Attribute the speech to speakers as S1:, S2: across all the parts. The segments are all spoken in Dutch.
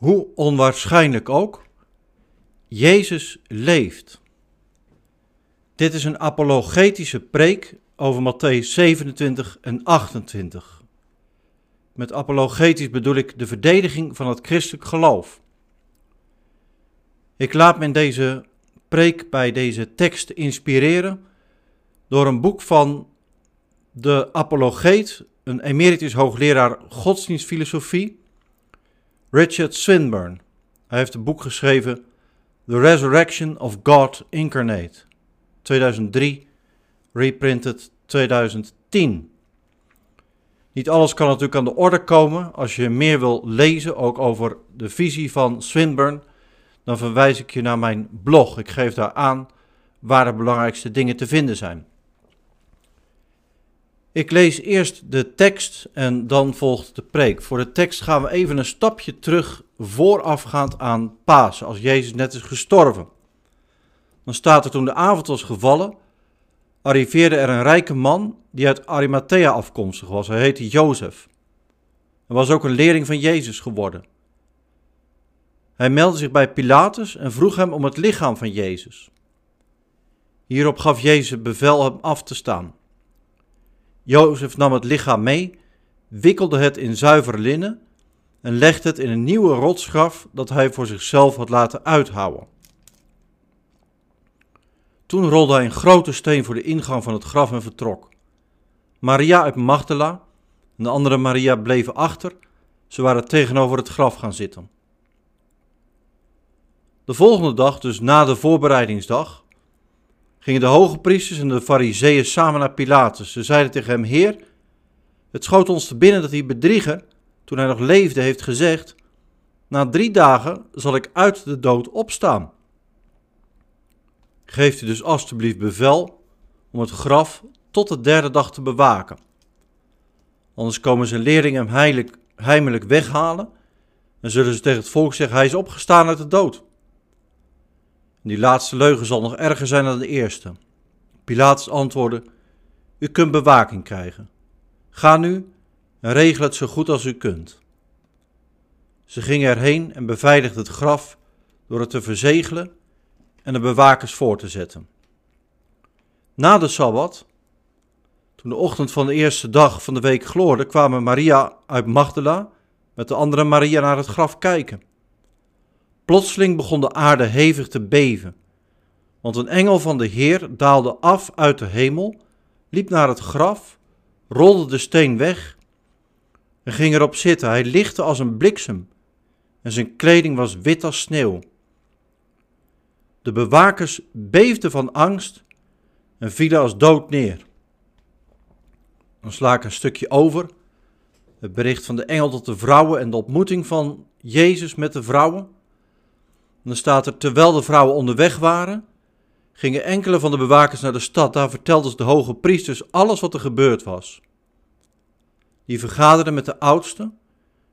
S1: Hoe onwaarschijnlijk ook, Jezus leeft. Dit is een apologetische preek over Matthäus 27 en 28. Met apologetisch bedoel ik de verdediging van het christelijk geloof. Ik laat me in deze preek bij deze tekst inspireren door een boek van de apologeet, een emeritus hoogleraar godsdienstfilosofie, Richard Swinburne. Hij heeft een boek geschreven, The Resurrection of God Incarnate, 2003, reprinted 2010. Niet alles kan natuurlijk aan de orde komen. Als je meer wil lezen, ook over de visie van Swinburne, dan verwijs ik je naar mijn blog. Ik geef daar aan waar de belangrijkste dingen te vinden zijn. Ik lees eerst de tekst en dan volgt de preek. Voor de tekst gaan we even een stapje terug voorafgaand aan Pasen, als Jezus net is gestorven. Dan staat er toen de avond was gevallen, arriveerde er een rijke man die uit Arimathea afkomstig was. Hij heette Jozef. en was ook een leerling van Jezus geworden. Hij meldde zich bij Pilatus en vroeg hem om het lichaam van Jezus. Hierop gaf Jezus bevel hem af te staan. Jozef nam het lichaam mee, wikkelde het in zuiver linnen en legde het in een nieuwe rotsgraf dat hij voor zichzelf had laten uithouwen. Toen rolde hij een grote steen voor de ingang van het graf en vertrok. Maria uit Magdala en de andere Maria bleven achter. Ze waren tegenover het graf gaan zitten. De volgende dag, dus na de voorbereidingsdag, gingen de hoge priesters en de fariseeën samen naar Pilatus. Ze zeiden tegen hem, Heer, het schoot ons te binnen dat die bedrieger, toen hij nog leefde, heeft gezegd, na drie dagen zal ik uit de dood opstaan. Geeft u dus alstublieft bevel om het graf tot de derde dag te bewaken. Anders komen zijn leerlingen hem heimelijk weghalen en zullen ze tegen het volk zeggen, hij is opgestaan uit de dood. Die laatste leugen zal nog erger zijn dan de eerste. Pilatus antwoordde: U kunt bewaking krijgen. Ga nu en regel het zo goed als u kunt. Ze gingen erheen en beveiligden het graf door het te verzegelen en de bewakers voor te zetten. Na de sabbat, toen de ochtend van de eerste dag van de week gloorde, kwamen Maria uit Magdala met de andere Maria naar het graf kijken. Plotseling begon de aarde hevig te beven, want een engel van de Heer daalde af uit de hemel, liep naar het graf, rolde de steen weg en ging erop zitten. Hij lichtte als een bliksem en zijn kleding was wit als sneeuw. De bewakers beefden van angst en vielen als dood neer. Dan sla ik een stukje over. Het bericht van de engel tot de vrouwen en de ontmoeting van Jezus met de vrouwen dan staat er, terwijl de vrouwen onderweg waren, gingen enkele van de bewakers naar de stad. Daar vertelden ze de hoge priesters alles wat er gebeurd was. Die vergaderden met de oudsten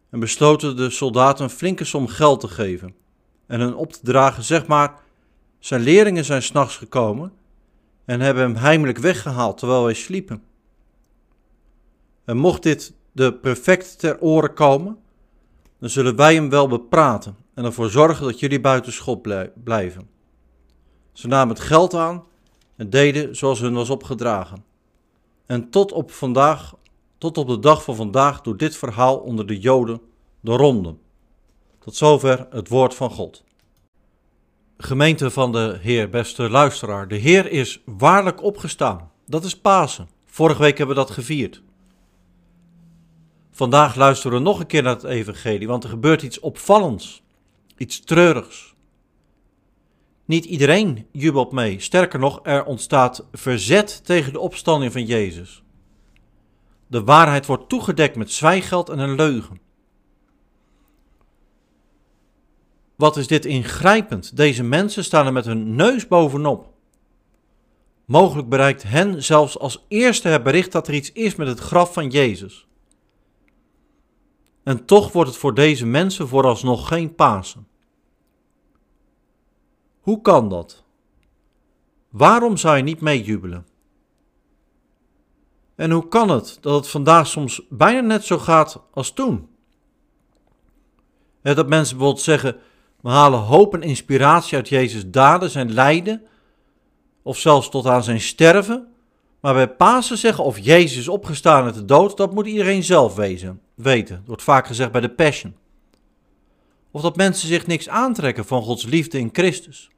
S1: en besloten de soldaten een flinke som geld te geven en hen op te dragen, zeg maar, zijn leerlingen zijn s'nachts gekomen en hebben hem heimelijk weggehaald terwijl wij sliepen. En mocht dit de prefect ter oren komen, dan zullen wij hem wel bepraten en ervoor zorgen dat jullie buiten schot blijven. Ze namen het geld aan en deden zoals hun was opgedragen. En tot op vandaag, tot op de dag van vandaag, doet dit verhaal onder de Joden de ronde. Tot zover het woord van God. Gemeente van de Heer, beste luisteraar, de Heer is waarlijk opgestaan. Dat is Pasen. Vorige week hebben we dat gevierd. Vandaag luisteren we nog een keer naar het Evangelie, want er gebeurt iets opvallends, iets treurigs. Niet iedereen jubelt mee. Sterker nog, er ontstaat verzet tegen de opstanding van Jezus. De waarheid wordt toegedekt met zwijgeld en een leugen. Wat is dit ingrijpend? Deze mensen staan er met hun neus bovenop. Mogelijk bereikt hen zelfs als eerste het bericht dat er iets is met het graf van Jezus. En toch wordt het voor deze mensen vooralsnog geen Pasen. Hoe kan dat? Waarom zou je niet meejubelen? En hoe kan het dat het vandaag soms bijna net zo gaat als toen? dat mensen bijvoorbeeld zeggen, we halen hoop en inspiratie uit Jezus' daden, zijn lijden, of zelfs tot aan zijn sterven. Maar bij Pasen zeggen of Jezus is opgestaan uit de dood, dat moet iedereen zelf wezen, weten. Dat wordt vaak gezegd bij de Passion. Of dat mensen zich niks aantrekken van Gods liefde in Christus.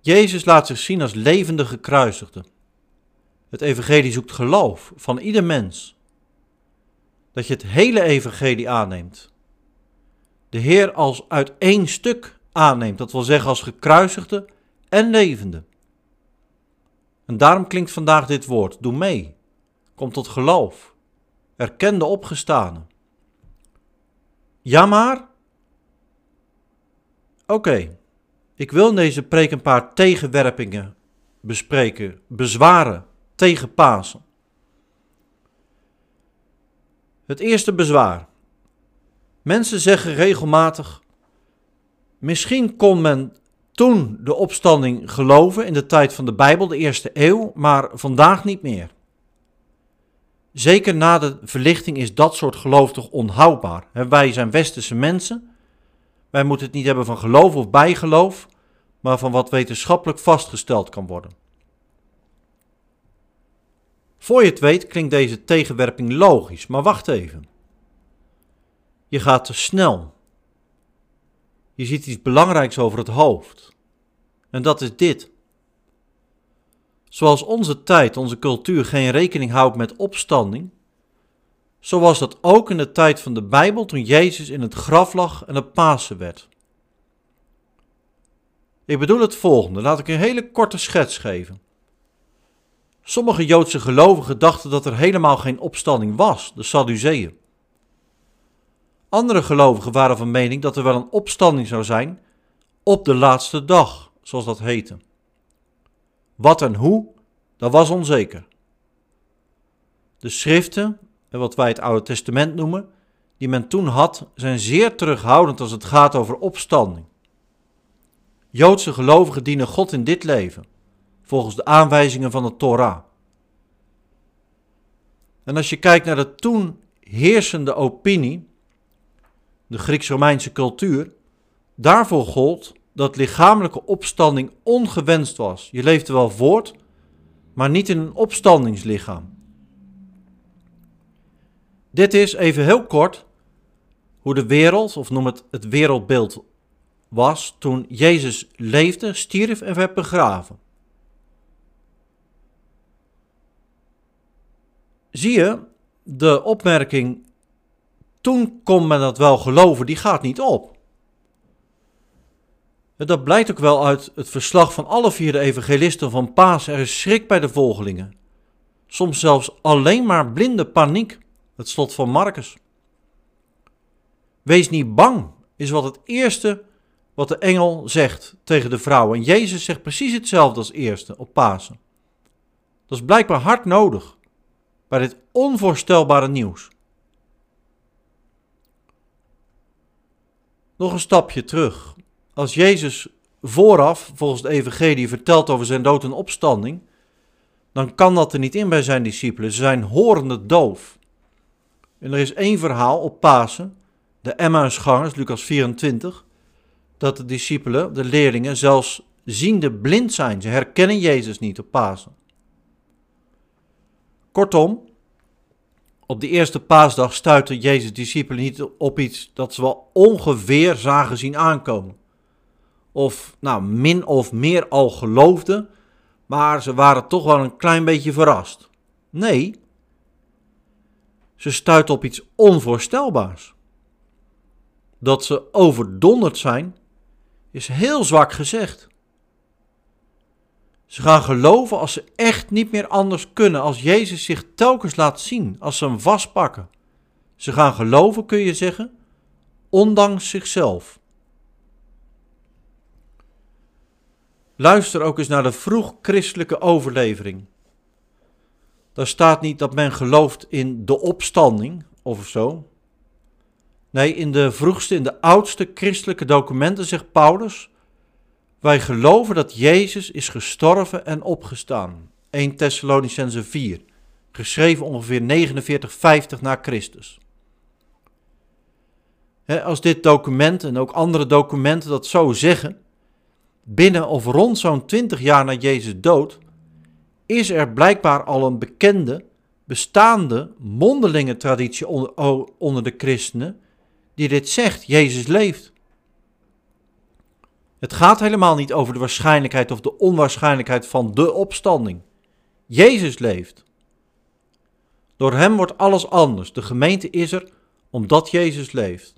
S1: Jezus laat zich zien als levende gekruisigde. Het evangelie zoekt geloof van ieder mens. Dat je het hele evangelie aanneemt. De Heer als uit één stuk aanneemt, dat wil zeggen als gekruisigde en levende. En daarom klinkt vandaag dit woord: doe mee. Kom tot geloof. Erken de opgestane. Ja, maar. Oké, ik wil in deze preek een paar tegenwerpingen bespreken, bezwaren tegen Pasen. Het eerste bezwaar. Mensen zeggen regelmatig: misschien kon men toen de opstanding geloven in de tijd van de Bijbel, de eerste eeuw, maar vandaag niet meer. Zeker na de verlichting is dat soort geloof toch onhoudbaar. Wij zijn westerse mensen. Wij moeten het niet hebben van geloof of bijgeloof, maar van wat wetenschappelijk vastgesteld kan worden. Voor je het weet klinkt deze tegenwerping logisch, maar wacht even. Je gaat te snel. Je ziet iets belangrijks over het hoofd. En dat is dit. Zoals onze tijd, onze cultuur geen rekening houdt met opstanding, zo was dat ook in de tijd van de Bijbel toen Jezus in het graf lag en het Pasen werd. Ik bedoel het volgende, laat ik een hele korte schets geven. Sommige Joodse gelovigen dachten dat er helemaal geen opstanding was, de Sadduceeën. Andere gelovigen waren van mening dat er wel een opstanding zou zijn op de laatste dag, zoals dat heette. Wat en hoe, dat was onzeker. De schriften, en wat wij het Oude Testament noemen, die men toen had, zijn zeer terughoudend als het gaat over opstanding. Joodse gelovigen dienen God in dit leven, volgens de aanwijzingen van de Torah. En als je kijkt naar de toen heersende opinie, de Grieks-Romeinse cultuur, daarvoor gold dat lichamelijke opstanding ongewenst was. Je leefde wel voort, maar niet in een opstandingslichaam. Dit is even heel kort hoe de wereld, of noem het het wereldbeeld, was toen Jezus leefde, stierf en werd begraven. Zie je, de opmerking toen kon men dat wel geloven, die gaat niet op. Dat blijkt ook wel uit het verslag van alle vier de evangelisten van Paas. Er is schrik bij de volgelingen. Soms zelfs alleen maar blinde paniek. Het slot van Marcus. Wees niet bang, is wat het eerste wat de engel zegt tegen de vrouw. En Jezus zegt precies hetzelfde als eerste op Pasen. Dat is blijkbaar hard nodig bij dit onvoorstelbare nieuws. Nog een stapje terug. Als Jezus vooraf, volgens de Evangelie, vertelt over zijn dood en opstanding, dan kan dat er niet in bij zijn discipelen. Ze zijn horende doof. En er is één verhaal op Pasen, de Emmausgangers, Lucas 24, dat de discipelen, de leerlingen, zelfs ziende blind zijn. Ze herkennen Jezus niet op Pasen. Kortom, op de eerste paasdag stuitte Jezus' discipelen niet op iets dat ze wel ongeveer zagen zien aankomen. Of nou, min of meer al geloofden, maar ze waren toch wel een klein beetje verrast. Nee, ze stuiten op iets onvoorstelbaars. Dat ze overdonderd zijn, is heel zwak gezegd. Ze gaan geloven als ze echt niet meer anders kunnen, als Jezus zich telkens laat zien, als ze hem vastpakken. Ze gaan geloven, kun je zeggen, ondanks zichzelf. Luister ook eens naar de vroeg-christelijke overlevering. Daar staat niet dat men gelooft in de opstanding of zo. Nee, in de vroegste, in de oudste christelijke documenten zegt Paulus wij geloven dat Jezus is gestorven en opgestaan. 1 Thessalonicense 4, geschreven ongeveer 49, 50 na Christus. als dit document en ook andere documenten dat zo zeggen, binnen of rond zo'n 20 jaar na Jezus dood, is er blijkbaar al een bekende, bestaande, mondelinge traditie onder, onder de christenen die dit zegt, Jezus leeft. Het gaat helemaal niet over de waarschijnlijkheid of de onwaarschijnlijkheid van de opstanding. Jezus leeft. Door hem wordt alles anders. De gemeente is er omdat Jezus leeft.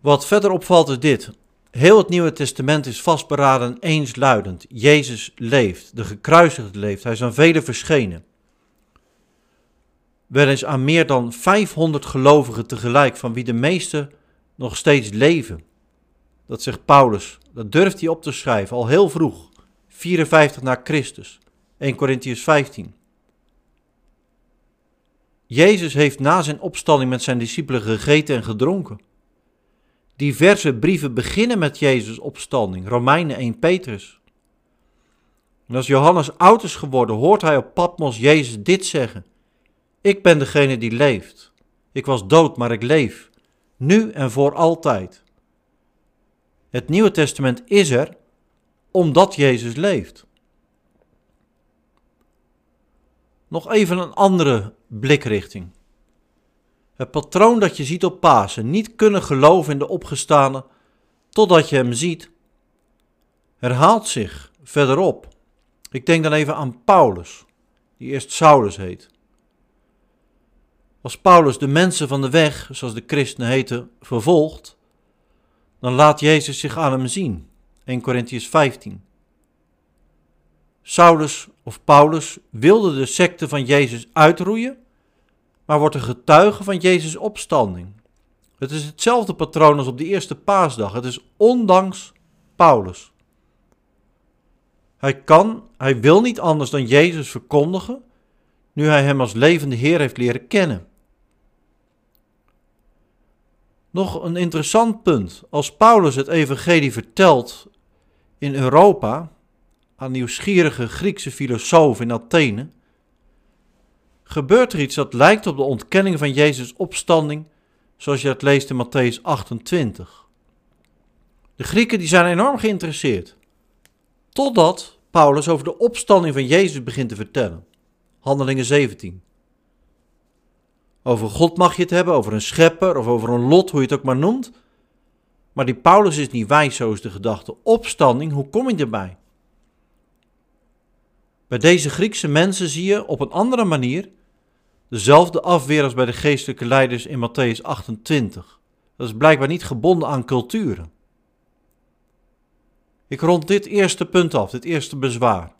S1: Wat verder opvalt is dit. Heel het Nieuwe Testament is vastberaden eensluidend. Jezus leeft, de gekruisigde leeft. Hij is aan velen verschenen. Wel eens aan meer dan 500 gelovigen tegelijk, van wie de meeste nog steeds leven. Dat zegt Paulus. Dat durft hij op te schrijven, al heel vroeg, 54 na Christus. 1 Corinthians 15. Jezus heeft na zijn opstanding met zijn discipelen gegeten en gedronken. Diverse brieven beginnen met Jezus' opstanding, Romeinen 1 Petrus. En als Johannes oud is geworden, hoort hij op Patmos Jezus dit zeggen. Ik ben degene die leeft. Ik was dood, maar ik leef. Nu en voor altijd. Het Nieuwe Testament is er omdat Jezus leeft. Nog even een andere blikrichting. Het patroon dat je ziet op Pasen, niet kunnen geloven in de opgestane totdat je hem ziet, herhaalt zich verderop. Ik denk dan even aan Paulus, die eerst Saulus heet. Als Paulus de mensen van de weg, zoals de christenen heten, vervolgt, dan laat Jezus zich aan hem zien. 1 Corinthians 15. Saulus of Paulus wilde de secte van Jezus uitroeien, maar wordt een getuige van Jezus' opstanding. Het is hetzelfde patroon als op de eerste paasdag. Het is ondanks Paulus. Hij kan, hij wil niet anders dan Jezus verkondigen, nu hij hem als levende Heer heeft leren kennen. Nog een interessant punt. Als Paulus het evangelie vertelt in Europa aan nieuwsgierige Griekse filosofen in Athene, gebeurt er iets dat lijkt op de ontkenning van Jezus' opstanding, zoals je het leest in Matthäus 28. De Grieken die zijn enorm geïnteresseerd, totdat Paulus over de opstanding van Jezus begint te vertellen. Handelingen 17. Over God mag je het hebben, over een schepper of over een lot, hoe je het ook maar noemt. Maar die Paulus is niet wijs, zo is de gedachte. Opstanding, hoe kom je erbij? Bij deze Griekse mensen zie je op een andere manier dezelfde afweer als bij de geestelijke leiders in Matthäus 28. Dat is blijkbaar niet gebonden aan culturen. Ik rond dit eerste punt af, dit eerste bezwaar.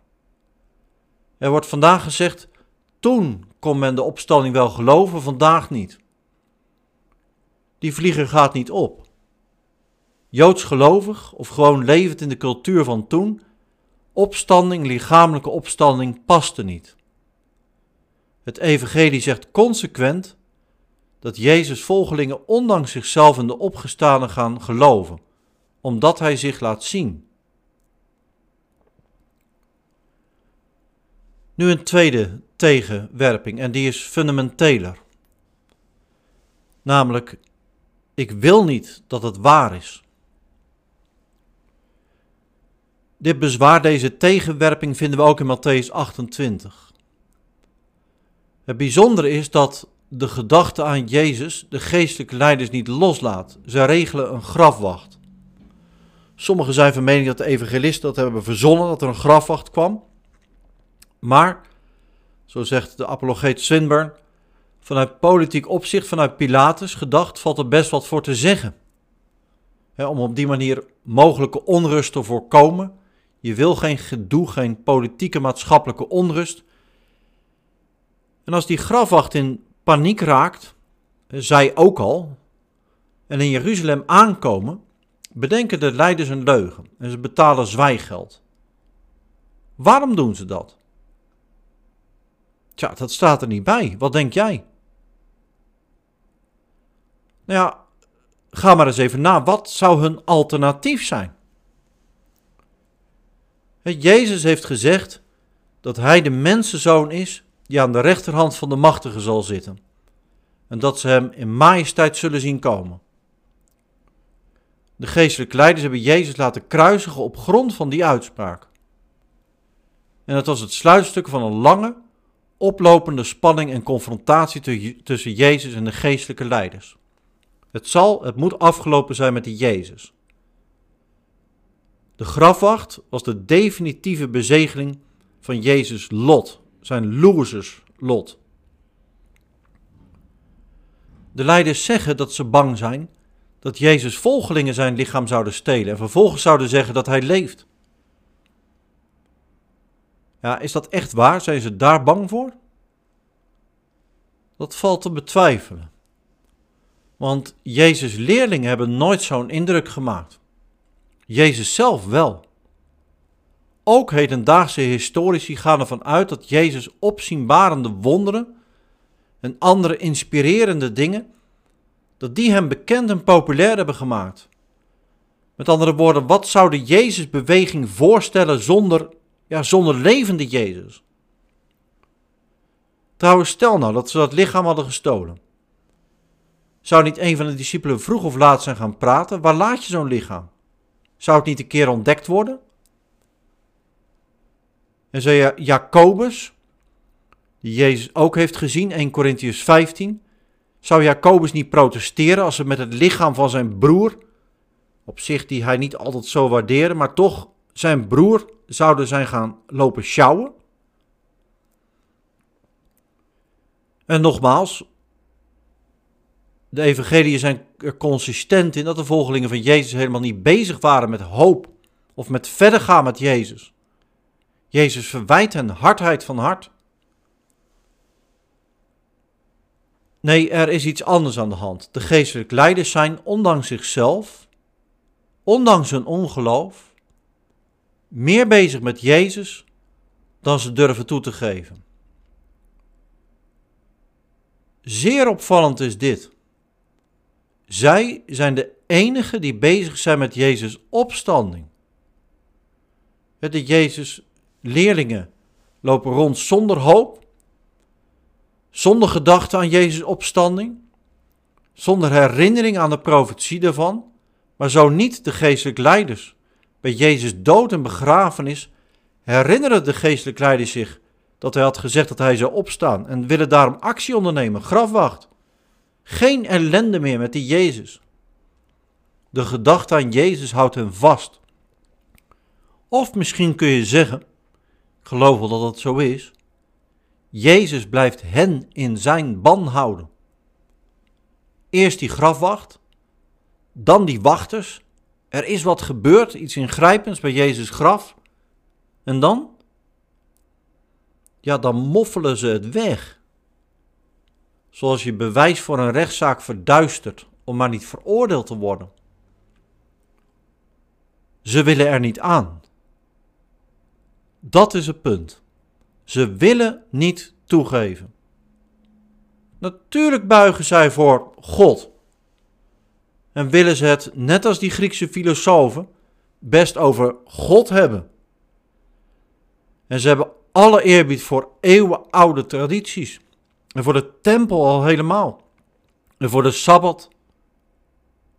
S1: Er wordt vandaag gezegd: toen kon men de opstanding wel geloven, vandaag niet. Die vlieger gaat niet op. Joods gelovig of gewoon levend in de cultuur van toen, opstanding, lichamelijke opstanding, paste niet. Het Evangelie zegt consequent dat Jezus' volgelingen ondanks zichzelf in de opgestane gaan geloven, omdat hij zich laat zien. Nu een tweede tegenwerping en die is fundamenteler. Namelijk, ik wil niet dat het waar is. Dit bezwaar, deze tegenwerping vinden we ook in Matthäus 28. Het bijzondere is dat de gedachte aan Jezus de geestelijke leiders niet loslaat. Ze regelen een grafwacht. Sommigen zijn van mening dat de evangelisten dat hebben verzonnen, dat er een grafwacht kwam. Maar, zo zegt de apologeet Swinburne, vanuit politiek opzicht, vanuit Pilatus gedacht, valt er best wat voor te zeggen. om op die manier mogelijke onrust te voorkomen. Je wil geen gedoe, geen politieke maatschappelijke onrust. En als die grafwacht in paniek raakt, zij ook al, en in Jeruzalem aankomen, bedenken de leiders een leugen en ze betalen zwijggeld. Waarom doen ze dat? Tja, dat staat er niet bij. Wat denk jij? Nou ja, ga maar eens even na. Wat zou hun alternatief zijn? Jezus heeft gezegd dat hij de mensenzoon is die aan de rechterhand van de machtige zal zitten. en dat ze hem in majesteit zullen zien komen. De geestelijke leiders hebben Jezus laten kruisigen op grond van die uitspraak. En het was het sluitstuk van een lange, oplopende spanning en confrontatie tussen Jezus en de geestelijke leiders. Het zal, het moet afgelopen zijn met die Jezus. De grafwacht was de definitieve bezegeling van Jezus' lot, zijn losers lot. De leiders zeggen dat ze bang zijn dat Jezus volgelingen zijn lichaam zouden stelen en vervolgens zouden zeggen dat hij leeft. Ja, is dat echt waar? Zijn ze daar bang voor? Dat valt te betwijfelen. Want Jezus' leerlingen hebben nooit zo'n indruk gemaakt. Jezus zelf wel. Ook hedendaagse historici gaan ervan uit dat Jezus opzienbarende wonderen en andere inspirerende dingen, dat die hem bekend en populair hebben gemaakt. Met andere woorden, wat zou de Jezusbeweging voorstellen zonder, ja, zonder levende Jezus? Trouwens, stel nou dat ze dat lichaam hadden gestolen. Zou niet een van de discipelen vroeg of laat zijn gaan praten? Waar laat je zo'n lichaam? Zou het niet een keer ontdekt worden? En zei Jacobus, die Jezus ook heeft gezien, 1 Corinthians 15, zou Jacobus niet protesteren als ze met het lichaam van zijn broer, op zich die hij niet altijd zo waardeerde, maar toch zijn broer zouden zijn gaan lopen sjouwen? En nogmaals, de evangelieën zijn er consistent in dat de volgelingen van Jezus helemaal niet bezig waren met hoop of met verder gaan met Jezus. Jezus verwijt hen hardheid van hart. Nee, er is iets anders aan de hand. De geestelijke leiders zijn, ondanks zichzelf, ondanks hun ongeloof, meer bezig met Jezus dan ze durven toe te geven. Zeer opvallend is dit. Zij zijn de enigen die bezig zijn met Jezus' opstanding. De Jezus leerlingen lopen rond zonder hoop, zonder gedachte aan Jezus' opstanding, zonder herinnering aan de profetie daarvan, maar zo niet de geestelijke leiders. Bij Jezus dood en begrafenis herinneren de geestelijke leiders zich dat hij had gezegd dat hij zou opstaan en willen daarom actie ondernemen, grafwacht. Geen ellende meer met die Jezus. De gedachte aan Jezus houdt hen vast. Of misschien kun je zeggen, geloof wel dat het zo is, Jezus blijft hen in zijn ban houden. Eerst die grafwacht, dan die wachters. Er is wat gebeurd, iets ingrijpends bij Jezus' graf. En dan? Ja, dan moffelen ze het weg zoals je bewijs voor een rechtszaak verduistert om maar niet veroordeeld te worden. Ze willen er niet aan. Dat is het punt. Ze willen niet toegeven. Natuurlijk buigen zij voor God. En willen ze het, net als die Griekse filosofen, best over God hebben. En ze hebben alle eerbied voor eeuwenoude tradities. En voor de tempel al helemaal. En voor de Sabbat.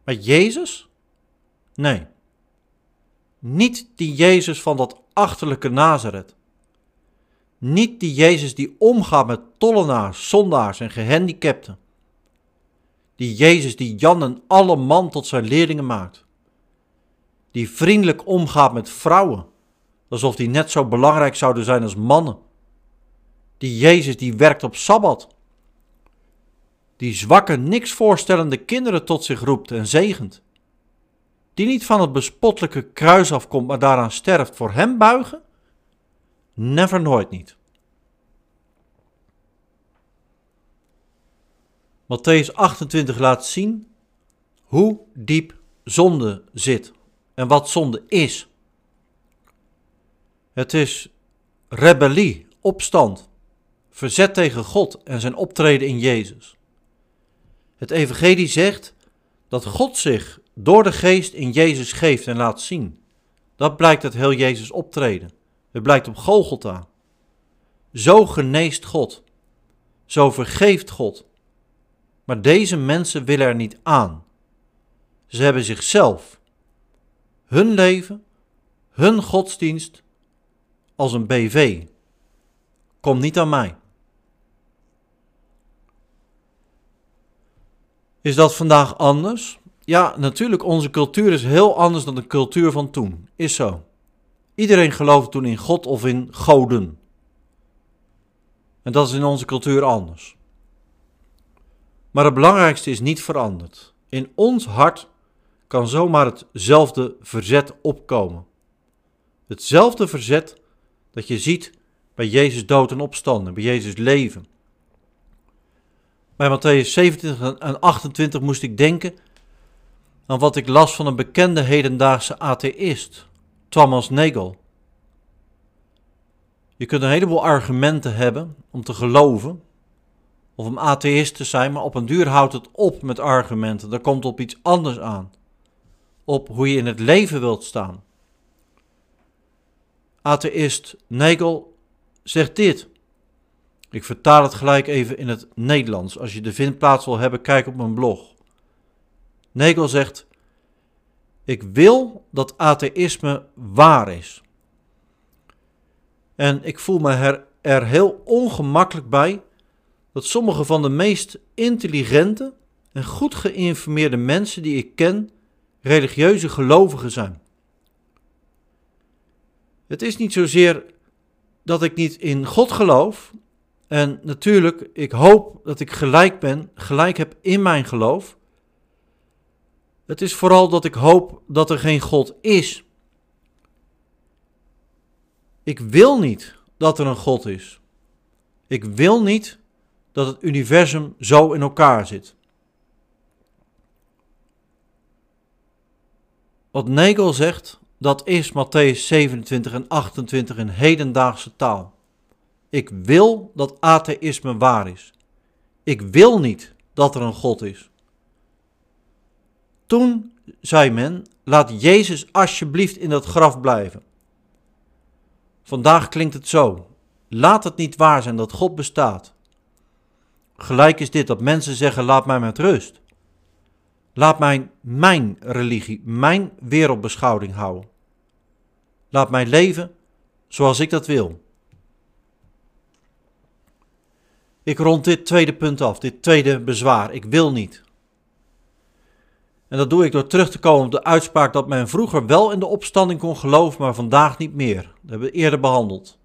S1: Maar Jezus? Nee. Niet die Jezus van dat achterlijke Nazareth. Niet die Jezus die omgaat met tollenaars, zondaars en gehandicapten. Die Jezus die Jan en alle man tot zijn leerlingen maakt. Die vriendelijk omgaat met vrouwen, alsof die net zo belangrijk zouden zijn als mannen die Jezus die werkt op Sabbat. Die zwakke, niks voorstellende kinderen tot zich roept en zegent. Die niet van het bespottelijke kruis afkomt, maar daaraan sterft voor hem buigen? Never nooit niet. Matthäus 28 laat zien hoe diep zonde zit en wat zonde is. Het is rebellie, opstand, verzet tegen God en zijn optreden in Jezus. Het Evangelie zegt dat God zich door de geest in Jezus geeft en laat zien. Dat blijkt uit heel Jezus optreden. Het blijkt op Golgotha. Zo geneest God. Zo vergeeft God. Maar deze mensen willen er niet aan. Ze hebben zichzelf, hun leven, hun godsdienst als een BV. Kom niet aan mij. Is dat vandaag anders? Ja, natuurlijk, onze cultuur is heel anders dan de cultuur van toen. Is zo. Iedereen geloofde toen in God of in goden. En dat is in onze cultuur anders. Maar het belangrijkste is niet veranderd. In ons hart kan zomaar hetzelfde verzet opkomen. Hetzelfde verzet dat je ziet bij Jezus dood en opstanden, bij Jezus leven. Bij Matthäus 27 en 28 moest ik denken aan wat ik las van een bekende hedendaagse atheïst, Thomas Nagel. Je kunt een heleboel argumenten hebben om te geloven of om atheïst te zijn, maar op een duur houdt het op met argumenten. Er komt op iets anders aan. Op hoe je in het leven wilt staan. Atheïst Nagel zegt dit. Ik vertaal het gelijk even in het Nederlands. Als je de vindplaats wil hebben, kijk op mijn blog. Nagel zegt: Ik wil dat atheïsme waar is. En ik voel me er, er heel ongemakkelijk bij dat sommige van de meest intelligente en goed geïnformeerde mensen die ik ken religieuze gelovigen zijn. Het is niet zozeer dat ik niet in God geloof. En natuurlijk, ik hoop dat ik gelijk ben, gelijk heb in mijn geloof. Het is vooral dat ik hoop dat er geen God is. Ik wil niet dat er een God is. Ik wil niet dat het universum zo in elkaar zit. Wat Nagel zegt, dat is Matthäus 27 en 28 in hedendaagse taal. Ik wil dat atheïsme waar is. Ik wil niet dat er een God is. Toen zei men: laat Jezus alsjeblieft in dat graf blijven. Vandaag klinkt het zo: laat het niet waar zijn dat God bestaat. Gelijk is dit dat mensen zeggen: laat mij met rust. Laat mij mijn religie, mijn wereldbeschouwing houden. Laat mij leven zoals ik dat wil. Ik rond dit tweede punt af, dit tweede bezwaar. Ik wil niet. En dat doe ik door terug te komen op de uitspraak dat men vroeger wel in de opstanding kon geloven, maar vandaag niet meer. Dat hebben we eerder behandeld.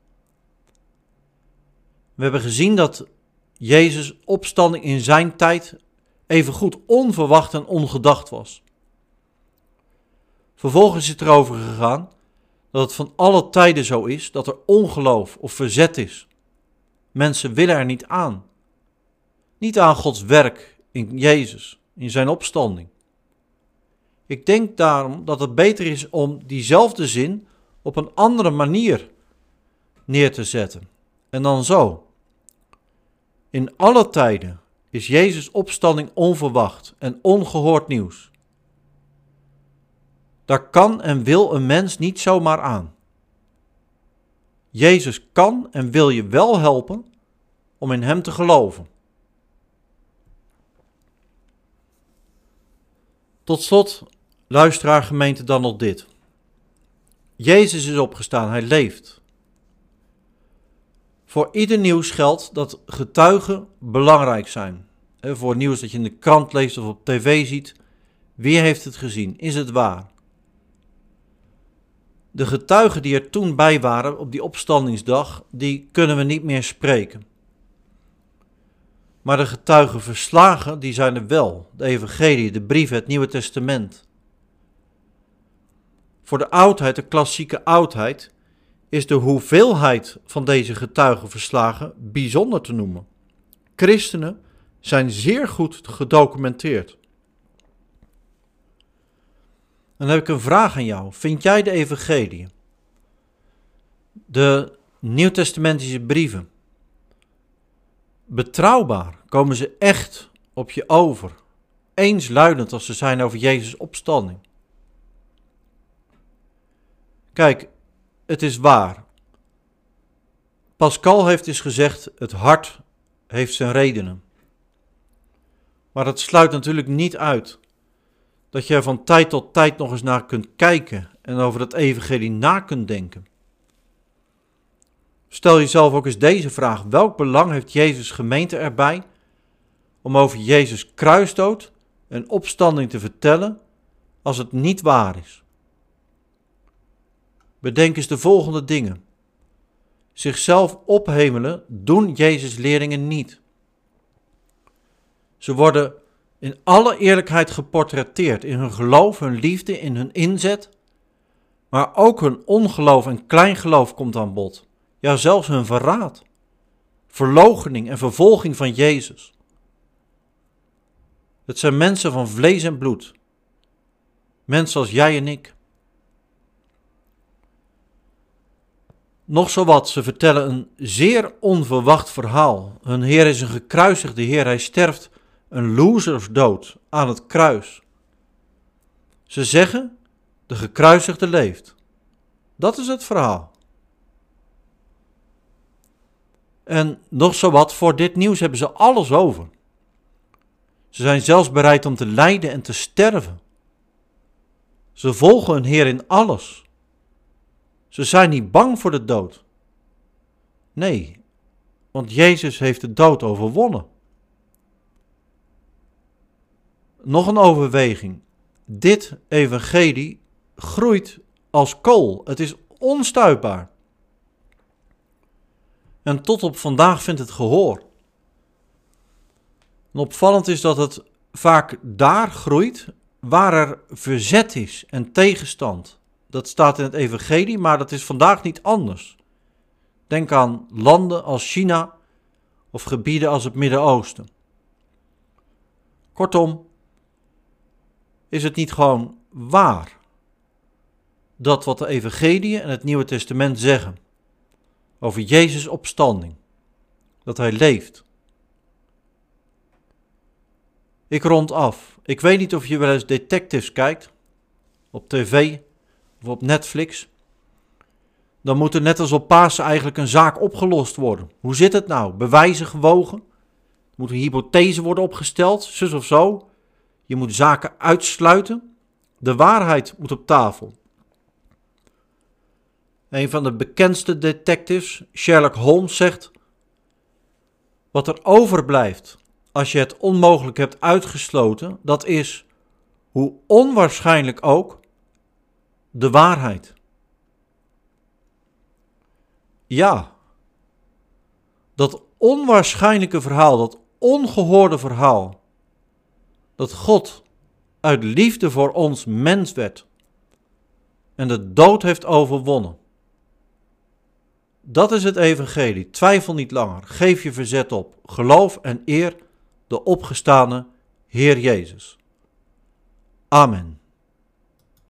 S1: We hebben gezien dat Jezus' opstanding in zijn tijd evengoed onverwacht en ongedacht was. Vervolgens is het erover gegaan dat het van alle tijden zo is dat er ongeloof of verzet is. Mensen willen er niet aan. Niet aan Gods werk in Jezus, in zijn opstanding. Ik denk daarom dat het beter is om diezelfde zin op een andere manier neer te zetten. En dan zo. In alle tijden is Jezus' opstanding onverwacht en ongehoord nieuws. Daar kan en wil een mens niet zomaar aan. Jezus kan en wil je wel helpen om in Hem te geloven. Tot slot, luisteraar gemeente, dan nog dit. Jezus is opgestaan, Hij leeft. Voor ieder nieuws geldt dat getuigen belangrijk zijn. Voor nieuws dat je in de krant leest of op tv ziet. Wie heeft het gezien? Is het waar? De getuigen die er toen bij waren op die opstandingsdag, die kunnen we niet meer spreken. Maar de getuigenverslagen, die zijn er wel. De evangelie, de brieven, het Nieuwe Testament. Voor de oudheid, de klassieke oudheid, is de hoeveelheid van deze getuigenverslagen bijzonder te noemen. Christenen zijn zeer goed gedocumenteerd. Dan heb ik een vraag aan jou. Vind jij de evangelie, de nieuwtestamentische brieven, betrouwbaar? Komen ze echt op je over? Eensluidend als ze zijn over Jezus' opstanding? Kijk, het is waar. Pascal heeft eens gezegd: het hart heeft zijn redenen. Maar het sluit natuurlijk niet uit dat je er van tijd tot tijd nog eens naar kunt kijken en over het evangelie na kunt denken. Stel jezelf ook eens deze vraag: welk belang heeft Jezus gemeente erbij om over Jezus kruisdood en opstanding te vertellen als het niet waar is? Bedenk eens de volgende dingen. Zichzelf ophemelen doen Jezus leerlingen niet. Ze worden in alle eerlijkheid geportretteerd in hun geloof, hun liefde, in hun inzet, maar ook hun ongeloof en kleingeloof komt aan bod. Ja, zelfs hun verraad, verloochening en vervolging van Jezus. Het zijn mensen van vlees en bloed. Mensen als jij en ik. Nog zo wat, ze vertellen een zeer onverwacht verhaal. Hun Heer is een gekruisigde Heer, hij sterft een losersdood aan het kruis. Ze zeggen, de gekruisigde leeft. Dat is het verhaal. En nog zo wat, voor dit nieuws hebben ze alles over. Ze zijn zelfs bereid om te lijden en te sterven. Ze volgen hun Heer in alles. Ze zijn niet bang voor de dood. Nee, want Jezus heeft de dood overwonnen. Nog een overweging. Dit evangelie groeit als kool. Het is onstuitbaar. En tot op vandaag vindt het gehoor. En opvallend is dat het vaak daar groeit waar er verzet is en tegenstand. Dat staat in het Evangelie, maar dat is vandaag niet anders. Denk aan landen als China of gebieden als het Midden-Oosten. Kortom, is het niet gewoon waar dat wat de Evangelie en het Nieuwe Testament zeggen over Jezus' opstanding, dat hij leeft? Ik rond af. Ik weet niet of je wel eens detectives kijkt op tv op Netflix, dan moet er net als op Pasen eigenlijk een zaak opgelost worden. Hoe zit het nou? Bewijzen gewogen? Moet een hypothese worden opgesteld, zus of zo? Je moet zaken uitsluiten. De waarheid moet op tafel. Een van de bekendste detectives, Sherlock Holmes, zegt: Wat er overblijft als je het onmogelijk hebt uitgesloten, dat is, hoe onwaarschijnlijk ook, de waarheid. Ja, dat onwaarschijnlijke verhaal, dat ongehoorde verhaal, dat God uit liefde voor ons mens werd en de dood heeft overwonnen. Dat is het evangelie. Twijfel niet langer. Geef je verzet op. Geloof en eer de opgestane Heer Jezus. Amen.